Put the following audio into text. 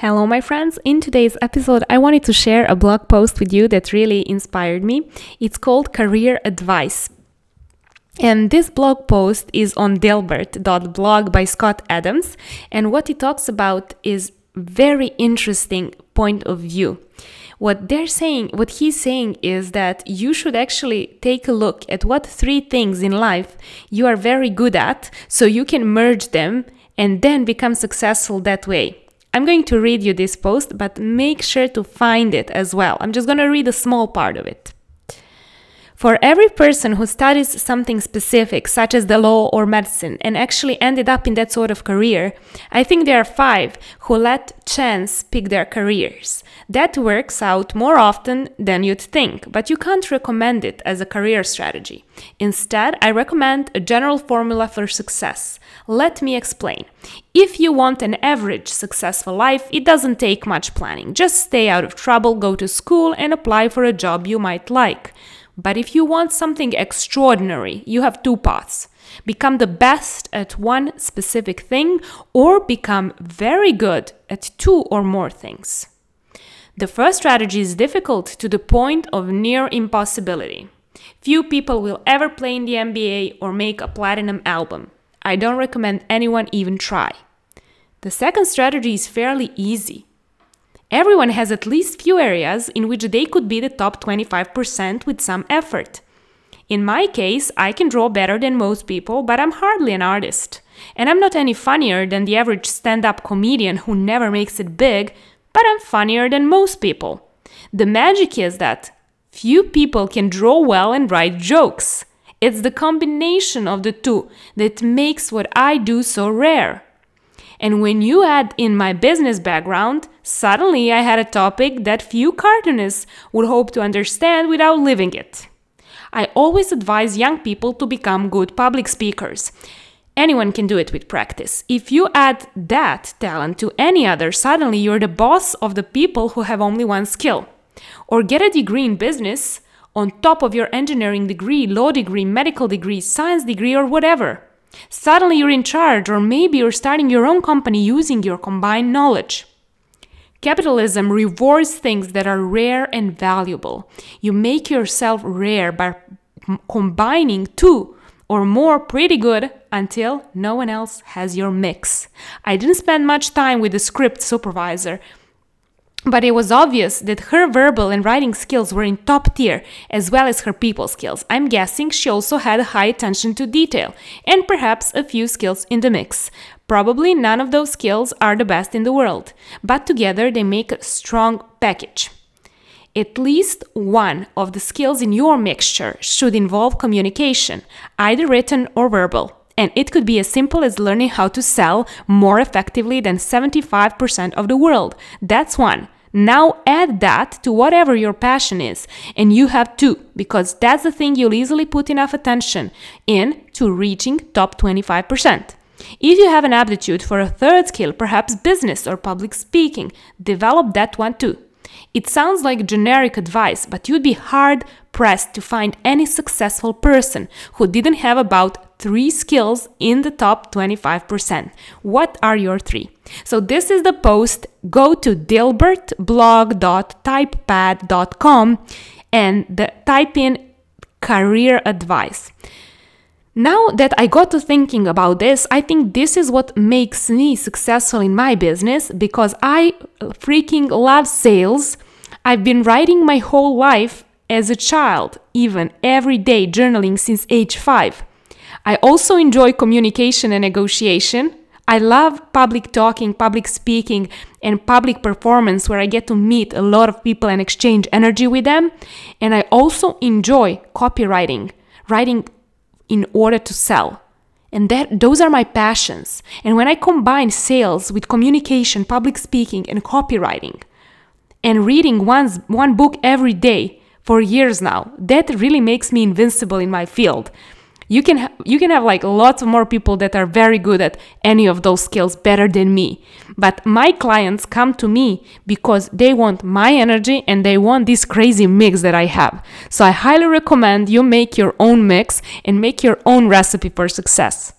Hello, my friends. In today's episode, I wanted to share a blog post with you that really inspired me. It's called Career Advice. And this blog post is on Dilbert.blog by Scott Adams. And what he talks about is very interesting point of view. What they're saying, what he's saying is that you should actually take a look at what three things in life you are very good at so you can merge them and then become successful that way. I'm going to read you this post, but make sure to find it as well. I'm just going to read a small part of it. For every person who studies something specific, such as the law or medicine, and actually ended up in that sort of career, I think there are five who let chance pick their careers. That works out more often than you'd think, but you can't recommend it as a career strategy. Instead, I recommend a general formula for success. Let me explain. If you want an average successful life, it doesn't take much planning. Just stay out of trouble, go to school, and apply for a job you might like. But if you want something extraordinary, you have two paths become the best at one specific thing or become very good at two or more things. The first strategy is difficult to the point of near impossibility. Few people will ever play in the NBA or make a platinum album. I don't recommend anyone even try. The second strategy is fairly easy. Everyone has at least few areas in which they could be the top 25% with some effort. In my case, I can draw better than most people, but I'm hardly an artist. And I'm not any funnier than the average stand up comedian who never makes it big, but I'm funnier than most people. The magic is that few people can draw well and write jokes. It's the combination of the two that makes what I do so rare. And when you add in my business background, suddenly I had a topic that few cartoonists would hope to understand without living it. I always advise young people to become good public speakers. Anyone can do it with practice. If you add that talent to any other, suddenly you're the boss of the people who have only one skill. Or get a degree in business on top of your engineering degree, law degree, medical degree, science degree, or whatever. Suddenly you're in charge, or maybe you're starting your own company using your combined knowledge. Capitalism rewards things that are rare and valuable. You make yourself rare by combining two or more pretty good until no one else has your mix. I didn't spend much time with the script supervisor but it was obvious that her verbal and writing skills were in top tier, as well as her people skills. I'm guessing she also had a high attention to detail, and perhaps a few skills in the mix. Probably none of those skills are the best in the world, but together they make a strong package. At least one of the skills in your mixture should involve communication, either written or verbal. And it could be as simple as learning how to sell more effectively than 75% of the world. That's one. Now add that to whatever your passion is, and you have two, because that's the thing you'll easily put enough attention in to reaching top 25%. If you have an aptitude for a third skill, perhaps business or public speaking, develop that one too. It sounds like generic advice, but you'd be hard pressed to find any successful person who didn't have about three skills in the top 25%. What are your three? So this is the post. Go to dilbertblog.typepad.com and the, type in career advice. Now that I got to thinking about this, I think this is what makes me successful in my business because I freaking love sales. I've been writing my whole life as a child, even every day journaling since age 5. I also enjoy communication and negotiation. I love public talking, public speaking, and public performance where I get to meet a lot of people and exchange energy with them. And I also enjoy copywriting, writing in order to sell. And that those are my passions. And when I combine sales with communication, public speaking, and copywriting, and reading one, one book every day for years now, that really makes me invincible in my field you can ha- you can have like lots of more people that are very good at any of those skills better than me. But my clients come to me because they want my energy and they want this crazy mix that i have. So i highly recommend you make your own mix and make your own recipe for success